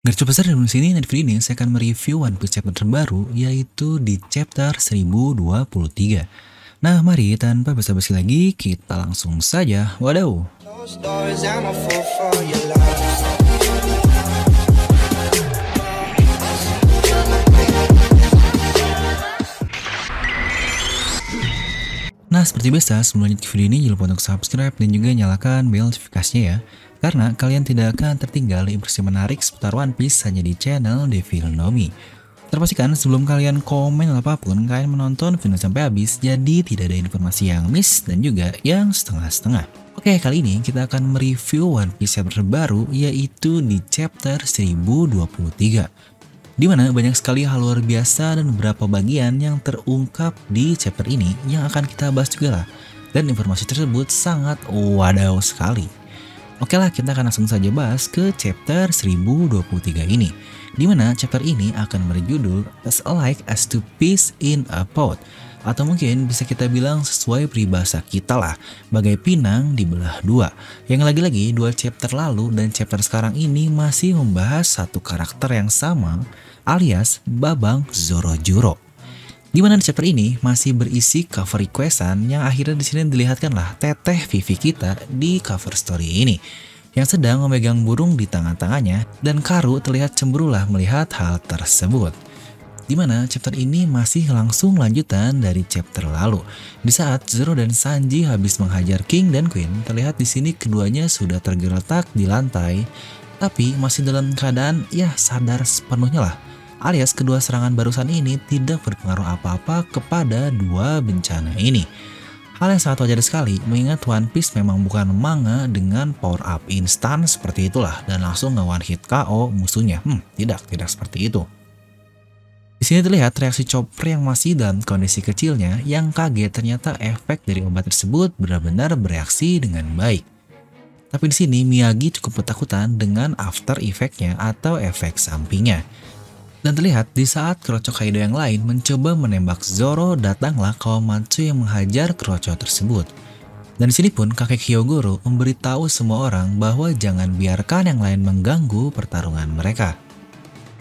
Gercu besar di sini dan video ini saya akan mereview One Piece chapter terbaru yaitu di chapter 1023. Nah mari tanpa basa-basi lagi kita langsung saja wadaw. Nah seperti biasa sebelum lanjut ke video ini jangan lupa untuk subscribe dan juga nyalakan bell notifikasinya ya karena kalian tidak akan tertinggal informasi menarik seputar One Piece hanya di channel Devil Nomi. Terpastikan sebelum kalian komen apa pun, kalian menonton video sampai habis, jadi tidak ada informasi yang miss dan juga yang setengah-setengah. Oke, kali ini kita akan mereview One Piece yang terbaru, yaitu di chapter 1023. Di mana banyak sekali hal luar biasa dan beberapa bagian yang terungkap di chapter ini yang akan kita bahas juga lah. Dan informasi tersebut sangat wadaw sekali. Oke lah, kita akan langsung saja bahas ke chapter 1023 ini. Di mana chapter ini akan berjudul As Alike as to Peace in a Pot. Atau mungkin bisa kita bilang sesuai peribahasa kita lah, bagai pinang dibelah dua. Yang lagi-lagi dua chapter lalu dan chapter sekarang ini masih membahas satu karakter yang sama, alias Babang Zoro Juro. Di mana di chapter ini masih berisi cover requestan yang akhirnya di sini dilihatkanlah teteh Vivi kita di cover story ini yang sedang memegang burung di tangan-tangannya dan Karu terlihat cemburulah melihat hal tersebut. Di mana chapter ini masih langsung lanjutan dari chapter lalu. Di saat Zoro dan Sanji habis menghajar King dan Queen, terlihat di sini keduanya sudah tergeletak di lantai, tapi masih dalam keadaan ya sadar sepenuhnya lah alias kedua serangan barusan ini tidak berpengaruh apa-apa kepada dua bencana ini. Hal yang sangat wajar sekali mengingat One Piece memang bukan manga dengan power up instan seperti itulah dan langsung nge one hit KO musuhnya. Hmm, tidak, tidak seperti itu. Di sini terlihat reaksi Chopper yang masih dalam kondisi kecilnya yang kaget ternyata efek dari obat tersebut benar-benar bereaksi dengan baik. Tapi di sini Miyagi cukup ketakutan dengan after effectnya atau efek sampingnya. Dan terlihat di saat Kerocok Kaido yang lain mencoba menembak Zoro, datanglah Kawamatsu yang menghajar Kerocok tersebut. Dan di sini pun kakek Hyogoro memberitahu semua orang bahwa jangan biarkan yang lain mengganggu pertarungan mereka.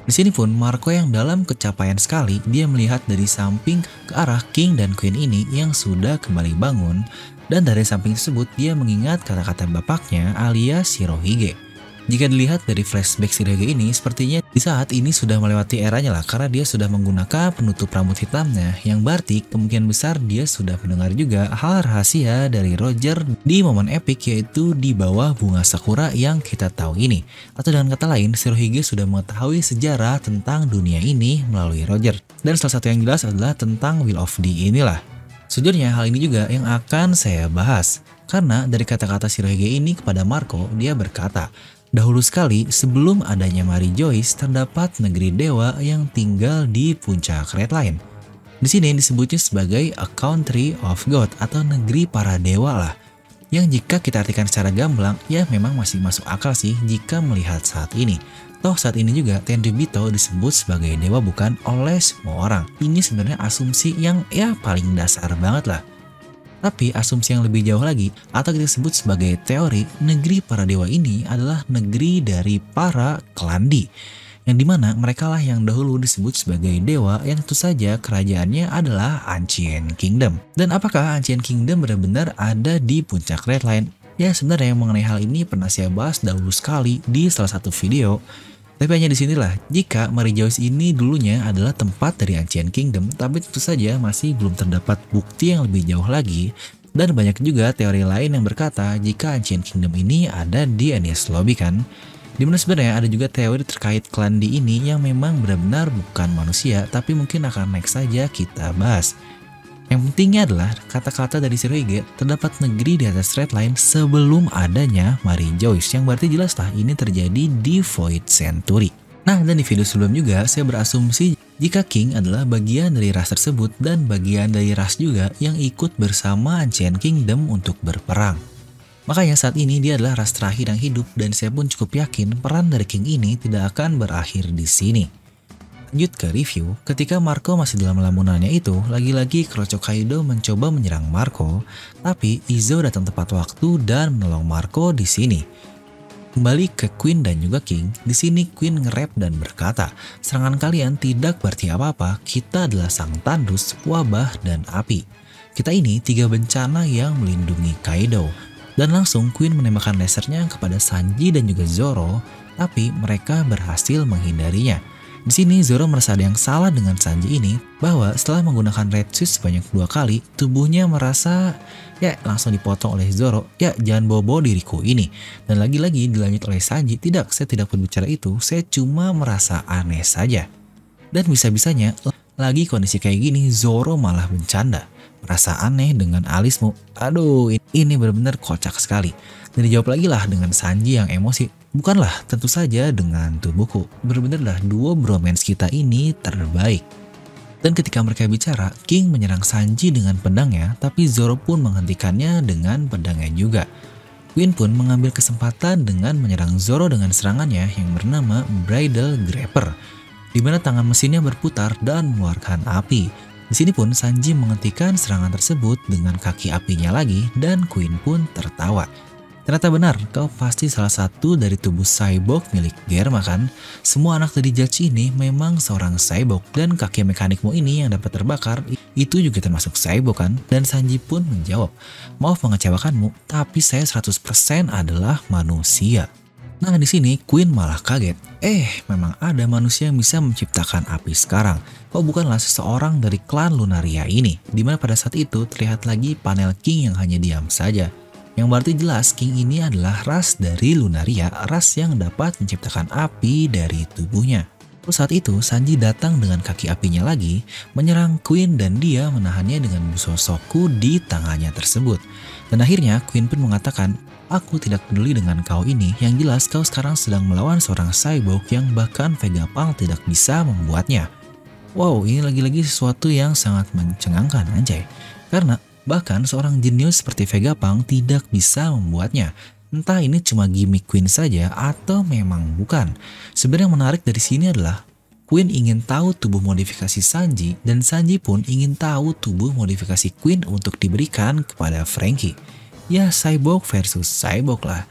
Di sini pun Marco yang dalam kecapaian sekali dia melihat dari samping ke arah King dan Queen ini yang sudah kembali bangun dan dari samping tersebut dia mengingat kata-kata bapaknya alias Shirohige. Jika dilihat dari flashback Shirage ini, sepertinya di saat ini sudah melewati eranya lah karena dia sudah menggunakan penutup rambut hitamnya yang berarti kemungkinan besar dia sudah mendengar juga hal rahasia dari Roger di momen epic yaitu di bawah bunga sakura yang kita tahu ini. Atau dengan kata lain, Shirohige sudah mengetahui sejarah tentang dunia ini melalui Roger. Dan salah satu yang jelas adalah tentang Will of the inilah. Sejujurnya hal ini juga yang akan saya bahas. Karena dari kata-kata Shirohige ini kepada Marco, dia berkata, Dahulu sekali, sebelum adanya Mary Joyce, terdapat negeri dewa yang tinggal di puncak Red Line. Di sini disebutnya sebagai a country of God atau negeri para dewa lah. Yang jika kita artikan secara gamblang, ya memang masih masuk akal sih jika melihat saat ini. Toh saat ini juga Tenryubito disebut sebagai dewa bukan oleh semua orang. Ini sebenarnya asumsi yang ya paling dasar banget lah. Tapi asumsi yang lebih jauh lagi, atau kita sebut sebagai teori, negeri para dewa ini adalah negeri dari para kelandi. Yang di mana mereka lah yang dahulu disebut sebagai dewa yang tentu saja kerajaannya adalah Ancient Kingdom. Dan apakah Ancient Kingdom benar-benar ada di puncak Red Line? Ya sebenarnya mengenai hal ini pernah saya bahas dahulu sekali di salah satu video tapi hanya di sinilah, jika Mary ini dulunya adalah tempat dari Ancient Kingdom, tapi tentu saja masih belum terdapat bukti yang lebih jauh lagi, dan banyak juga teori lain yang berkata jika Ancient Kingdom ini ada di Enies Lobby kan. Di mana sebenarnya ada juga teori terkait klan di ini yang memang benar-benar bukan manusia, tapi mungkin akan next saja kita bahas. Yang pentingnya adalah kata-kata dari Shirohige terdapat negeri di atas red line sebelum adanya Mary Joyce yang berarti jelas lah ini terjadi di Void Century. Nah dan di video sebelum juga saya berasumsi jika King adalah bagian dari ras tersebut dan bagian dari ras juga yang ikut bersama Ancient Kingdom untuk berperang. Makanya saat ini dia adalah ras terakhir yang hidup dan saya pun cukup yakin peran dari King ini tidak akan berakhir di sini. Lanjut ke review, ketika Marco masih dalam lamunannya itu, lagi-lagi Kroco Kaido mencoba menyerang Marco, tapi Izo datang tepat waktu dan menolong Marco di sini. Kembali ke Queen dan juga King, di sini Queen nge-rap dan berkata, serangan kalian tidak berarti apa-apa, kita adalah sang tandus, wabah, dan api. Kita ini tiga bencana yang melindungi Kaido. Dan langsung Queen menembakkan lasernya kepada Sanji dan juga Zoro, tapi mereka berhasil menghindarinya. Di sini Zoro merasa ada yang salah dengan Sanji ini bahwa setelah menggunakan Red Shoes sebanyak dua kali, tubuhnya merasa ya langsung dipotong oleh Zoro, ya jangan bawa-bawa diriku ini. Dan lagi-lagi dilanjut oleh Sanji, tidak, saya tidak berbicara itu, saya cuma merasa aneh saja. Dan bisa-bisanya, lagi kondisi kayak gini, Zoro malah bercanda. Merasa aneh dengan alismu. Aduh, ini benar-benar kocak sekali. Dan dijawab lagi lah dengan Sanji yang emosi. Bukanlah tentu saja dengan tubuhku. Benar-benarlah dua bromance kita ini terbaik. Dan ketika mereka bicara, King menyerang Sanji dengan pedangnya, tapi Zoro pun menghentikannya dengan pedangnya juga. Queen pun mengambil kesempatan dengan menyerang Zoro dengan serangannya yang bernama Bridal Grapper, di mana tangan mesinnya berputar dan mengeluarkan api. Di sini pun Sanji menghentikan serangan tersebut dengan kaki apinya lagi dan Queen pun tertawa. Ternyata benar, kau pasti salah satu dari tubuh cyborg milik Germa kan? Semua anak dari Judge ini memang seorang cyborg dan kaki mekanikmu ini yang dapat terbakar itu juga termasuk cyborg kan? Dan Sanji pun menjawab, maaf mengecewakanmu, tapi saya 100% adalah manusia. Nah di sini Queen malah kaget. Eh, memang ada manusia yang bisa menciptakan api sekarang. Kok bukanlah seseorang dari klan Lunaria ini? Di mana pada saat itu terlihat lagi panel King yang hanya diam saja. Yang berarti jelas King ini adalah ras dari Lunaria, ras yang dapat menciptakan api dari tubuhnya. Terus saat itu Sanji datang dengan kaki apinya lagi, menyerang Queen dan dia menahannya dengan musosoku di tangannya tersebut. Dan akhirnya Queen pun mengatakan, Aku tidak peduli dengan kau ini, yang jelas kau sekarang sedang melawan seorang cyborg yang bahkan Vegapunk tidak bisa membuatnya. Wow, ini lagi-lagi sesuatu yang sangat mencengangkan anjay. Karena Bahkan seorang jenius seperti Vegapunk tidak bisa membuatnya. Entah ini cuma gimmick Queen saja atau memang bukan. Sebenarnya yang menarik dari sini adalah Queen ingin tahu tubuh modifikasi Sanji dan Sanji pun ingin tahu tubuh modifikasi Queen untuk diberikan kepada Frankie. Ya cyborg versus cyborg lah.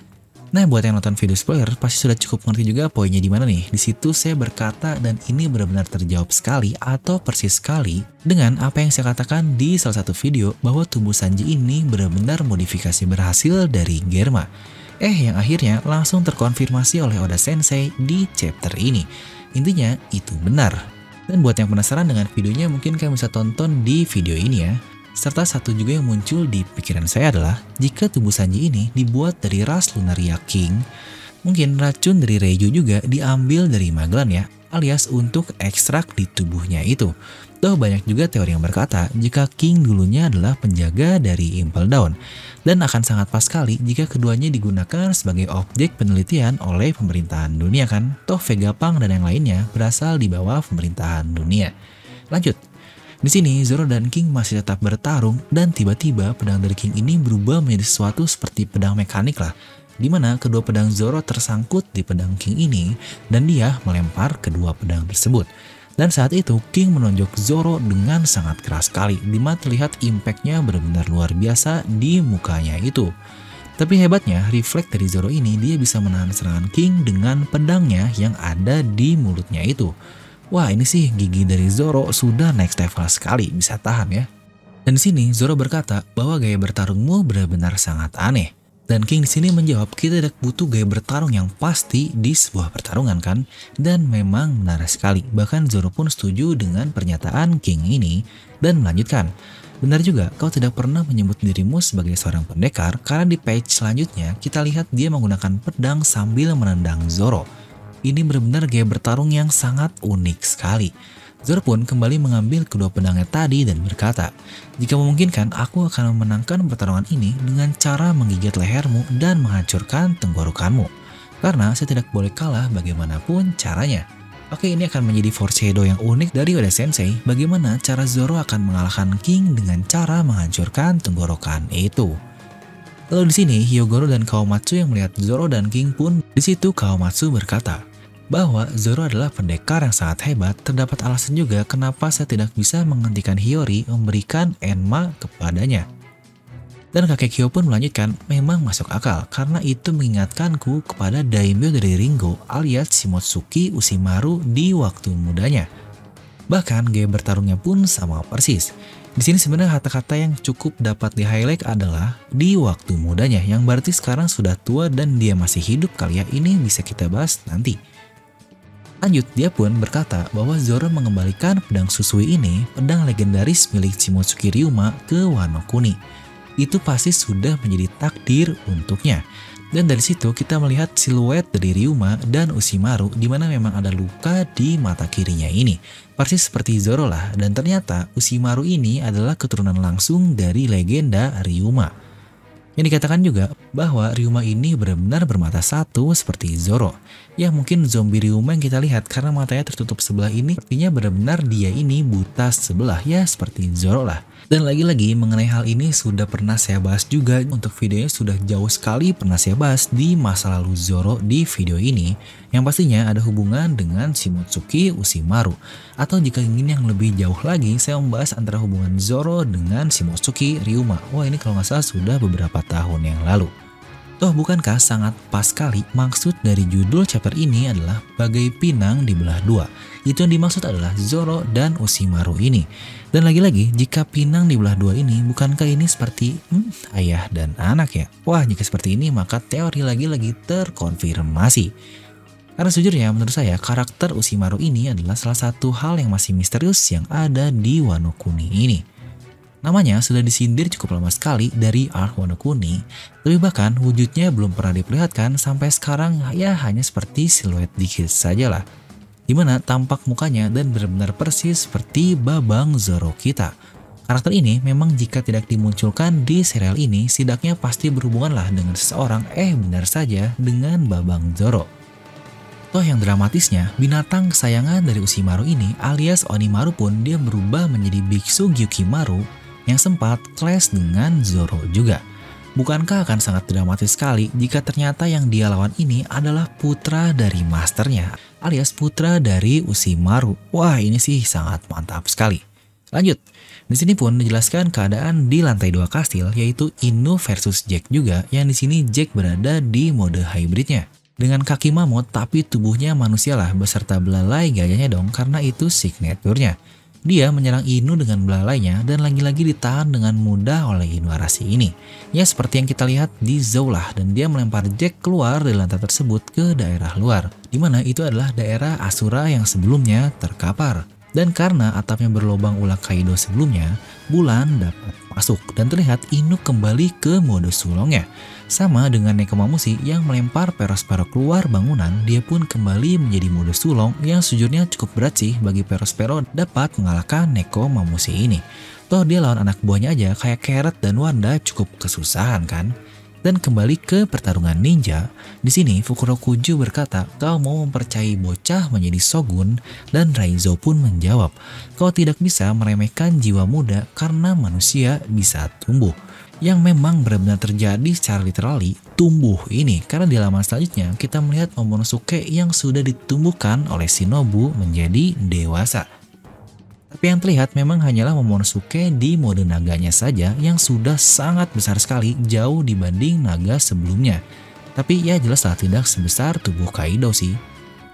Nah, buat yang nonton video spoiler pasti sudah cukup mengerti juga poinnya di mana nih. Di situ saya berkata dan ini benar-benar terjawab sekali atau persis sekali dengan apa yang saya katakan di salah satu video bahwa tubuh Sanji ini benar-benar modifikasi berhasil dari Germa. Eh, yang akhirnya langsung terkonfirmasi oleh Oda Sensei di chapter ini. Intinya, itu benar. Dan buat yang penasaran dengan videonya, mungkin kalian bisa tonton di video ini ya. Serta satu juga yang muncul di pikiran saya adalah, jika tubuh Sanji ini dibuat dari ras Lunaria King, mungkin racun dari Reiju juga diambil dari Magellan ya, alias untuk ekstrak di tubuhnya itu. Toh banyak juga teori yang berkata jika King dulunya adalah penjaga dari Impel Down dan akan sangat pas sekali jika keduanya digunakan sebagai objek penelitian oleh pemerintahan dunia kan. Toh Vegapunk dan yang lainnya berasal di bawah pemerintahan dunia. Lanjut, di sini Zoro dan King masih tetap bertarung dan tiba-tiba pedang dari King ini berubah menjadi sesuatu seperti pedang mekanik lah. Di mana kedua pedang Zoro tersangkut di pedang King ini dan dia melempar kedua pedang tersebut. Dan saat itu King menonjok Zoro dengan sangat keras sekali, di mana terlihat impactnya benar-benar luar biasa di mukanya itu. Tapi hebatnya, refleks dari Zoro ini dia bisa menahan serangan King dengan pedangnya yang ada di mulutnya itu. Wah ini sih gigi dari Zoro sudah next level sekali, bisa tahan ya. Dan di sini Zoro berkata bahwa gaya bertarungmu benar-benar sangat aneh. Dan King di sini menjawab kita tidak butuh gaya bertarung yang pasti di sebuah pertarungan kan? Dan memang benar sekali. Bahkan Zoro pun setuju dengan pernyataan King ini dan melanjutkan. Benar juga, kau tidak pernah menyebut dirimu sebagai seorang pendekar karena di page selanjutnya kita lihat dia menggunakan pedang sambil menendang Zoro. Ini benar-benar gaya bertarung yang sangat unik sekali. Zoro pun kembali mengambil kedua pedangnya tadi dan berkata, Jika memungkinkan, aku akan memenangkan pertarungan ini dengan cara menggigit lehermu dan menghancurkan tenggorokanmu. Karena saya tidak boleh kalah bagaimanapun caranya. Oke, ini akan menjadi foreshadow yang unik dari Oda Sensei, bagaimana cara Zoro akan mengalahkan King dengan cara menghancurkan tenggorokan itu. Lalu di sini, Hyogoro dan Kawamatsu yang melihat Zoro dan King pun, di situ Kawamatsu berkata, bahwa Zoro adalah pendekar yang sangat hebat, terdapat alasan juga kenapa saya tidak bisa menghentikan Hiyori memberikan Enma kepadanya. Dan kakek Kyo pun melanjutkan, memang masuk akal karena itu mengingatkanku kepada daimyo dari Ringo alias Shimotsuki Ushimaru di waktu mudanya. Bahkan gaya bertarungnya pun sama persis. Di sini sebenarnya kata-kata yang cukup dapat di-highlight adalah di waktu mudanya yang berarti sekarang sudah tua dan dia masih hidup kali ya. Ini bisa kita bahas nanti. Lanjut, dia pun berkata bahwa Zoro mengembalikan pedang Susui ini, pedang legendaris milik Shimotsuki Ryuma ke Wano Kuni itu pasti sudah menjadi takdir untuknya. Dan dari situ kita melihat siluet dari Ryuma dan Ushimaru di mana memang ada luka di mata kirinya ini. Persis seperti Zoro lah dan ternyata Ushimaru ini adalah keturunan langsung dari legenda Ryuma. Yang dikatakan juga bahwa Ryuma ini benar-benar bermata satu seperti Zoro. Ya mungkin zombie Ryuma yang kita lihat karena matanya tertutup sebelah ini artinya benar-benar dia ini buta sebelah ya seperti Zoro lah. Dan lagi-lagi mengenai hal ini sudah pernah saya bahas juga untuk videonya sudah jauh sekali pernah saya bahas di masa lalu Zoro di video ini yang pastinya ada hubungan dengan Shimotsuki Ushimaru atau jika ingin yang lebih jauh lagi saya membahas antara hubungan Zoro dengan Shimotsuki Ryuma. Wah ini kalau nggak salah sudah beberapa tahun yang lalu. Toh bukankah sangat pas sekali maksud dari judul chapter ini adalah bagai pinang dibelah dua. Itu yang dimaksud adalah Zoro dan Ushimaru ini. Dan lagi-lagi jika pinang dibelah dua ini bukankah ini seperti hmm, ayah dan anak ya? Wah jika seperti ini maka teori lagi-lagi terkonfirmasi. Karena sejujurnya menurut saya karakter Ushimaru ini adalah salah satu hal yang masih misterius yang ada di Wano Kuni ini. Namanya sudah disindir cukup lama sekali dari Ark Wano Kuni, tapi bahkan wujudnya belum pernah diperlihatkan sampai sekarang ya hanya seperti siluet dikit saja lah. Di mana tampak mukanya dan benar-benar persis seperti Babang Zoro kita. Karakter ini memang jika tidak dimunculkan di serial ini, setidaknya pasti berhubungan lah dengan seseorang eh benar saja dengan Babang Zoro. Toh yang dramatisnya, binatang kesayangan dari Ushimaru ini alias Onimaru pun dia berubah menjadi biksu Gyukimaru yang sempat clash dengan Zoro juga. Bukankah akan sangat dramatis sekali jika ternyata yang dia lawan ini adalah putra dari masternya, alias putra dari Ushimaru. Wah, ini sih sangat mantap sekali. Lanjut, di sini pun dijelaskan keadaan di lantai dua kastil yaitu Inu versus Jack juga yang di sini Jack berada di mode hybridnya. Dengan kaki mamut tapi tubuhnya manusia lah beserta belalai gayanya dong karena itu signaturenya. Dia menyerang Inu dengan belalainya dan lagi-lagi ditahan dengan mudah oleh Inu Arasi ini. Ya seperti yang kita lihat di Zoulah dan dia melempar Jack keluar dari lantai tersebut ke daerah luar. Di mana itu adalah daerah Asura yang sebelumnya terkapar. Dan karena atapnya berlobang ulah Kaido sebelumnya, bulan dapat masuk dan terlihat Inu kembali ke mode sulongnya. Sama dengan Nekomamushi yang melempar Perospero keluar bangunan, dia pun kembali menjadi mode sulong yang sejujurnya cukup berat sih bagi Perospero dapat mengalahkan Nekomamushi ini. Toh dia lawan anak buahnya aja kayak Carrot dan Wanda cukup kesusahan kan? Dan kembali ke pertarungan ninja, di sini Fukurokuju berkata, kau mau mempercayai bocah menjadi shogun, dan Raizo pun menjawab, kau tidak bisa meremehkan jiwa muda karena manusia bisa tumbuh yang memang benar-benar terjadi secara literally tumbuh ini karena di halaman selanjutnya kita melihat Momonosuke yang sudah ditumbuhkan oleh Shinobu menjadi dewasa. Tapi yang terlihat memang hanyalah Momonosuke di mode naganya saja yang sudah sangat besar sekali jauh dibanding naga sebelumnya. Tapi ya jelaslah tidak sebesar tubuh Kaido sih.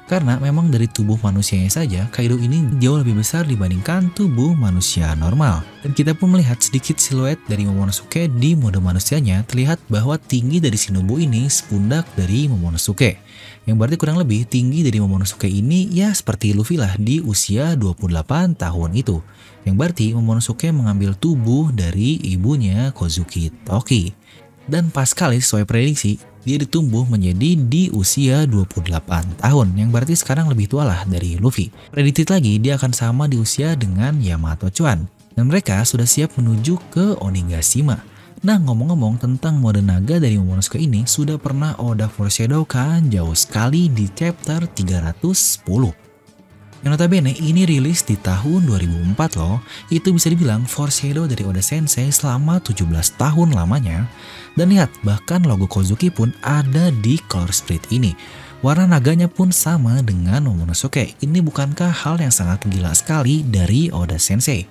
Karena memang dari tubuh manusianya saja, Kaido ini jauh lebih besar dibandingkan tubuh manusia normal. Dan kita pun melihat sedikit siluet dari Momonosuke di mode manusianya terlihat bahwa tinggi dari Shinobu ini sepundak dari Momonosuke. Yang berarti kurang lebih tinggi dari Momonosuke ini ya seperti Luffy lah di usia 28 tahun itu. Yang berarti Momonosuke mengambil tubuh dari ibunya Kozuki Toki. Dan pas kali sesuai prediksi, dia ditumbuh menjadi di usia 28 tahun, yang berarti sekarang lebih tua lah dari Luffy. Predicted lagi dia akan sama di usia dengan Yamato Chuan, dan mereka sudah siap menuju ke Onigashima. Nah ngomong-ngomong tentang mode naga dari Momonosuke ini sudah pernah Oda foreshadow kan jauh sekali di chapter 310. Yang notabene ini rilis di tahun 2004 loh, itu bisa dibilang foreshadow dari Oda Sensei selama 17 tahun lamanya. Dan lihat, bahkan logo Kozuki pun ada di color split ini. Warna naganya pun sama dengan Momonosuke. Ini bukankah hal yang sangat gila sekali dari Oda Sensei?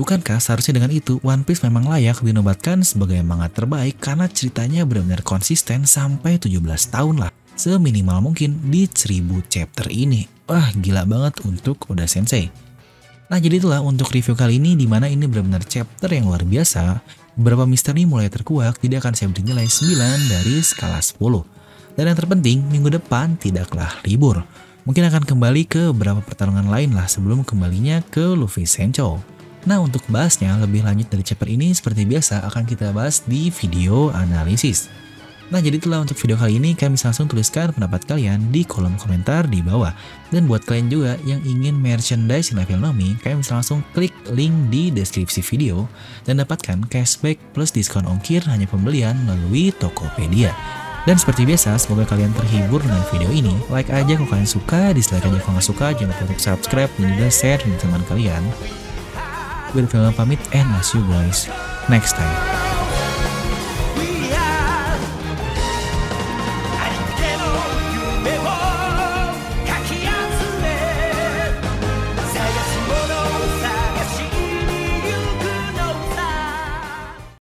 Bukankah seharusnya dengan itu One Piece memang layak dinobatkan sebagai manga terbaik karena ceritanya benar-benar konsisten sampai 17 tahun lah. Seminimal mungkin di 1000 chapter ini. Wah gila banget untuk Oda Sensei. Nah jadi itulah untuk review kali ini di mana ini benar-benar chapter yang luar biasa. Beberapa misteri mulai terkuak, tidak akan saya beri nilai 9 dari skala 10. Dan yang terpenting, minggu depan tidaklah libur. Mungkin akan kembali ke beberapa pertarungan lain lah sebelum kembalinya ke Luffy Sencho. Nah untuk bahasnya lebih lanjut dari chapter ini seperti biasa akan kita bahas di video analisis. Nah jadi itulah untuk video kali ini kalian bisa langsung tuliskan pendapat kalian di kolom komentar di bawah. Dan buat kalian juga yang ingin merchandise Level Nomi, kalian bisa langsung klik link di deskripsi video dan dapatkan cashback plus diskon ongkir hanya pembelian melalui Tokopedia. Dan seperti biasa, semoga kalian terhibur dengan video ini. Like aja kalau kalian suka, dislike aja kalau nggak suka, jangan lupa untuk subscribe dan juga share dengan teman kalian. Gue pamit and see you guys next time.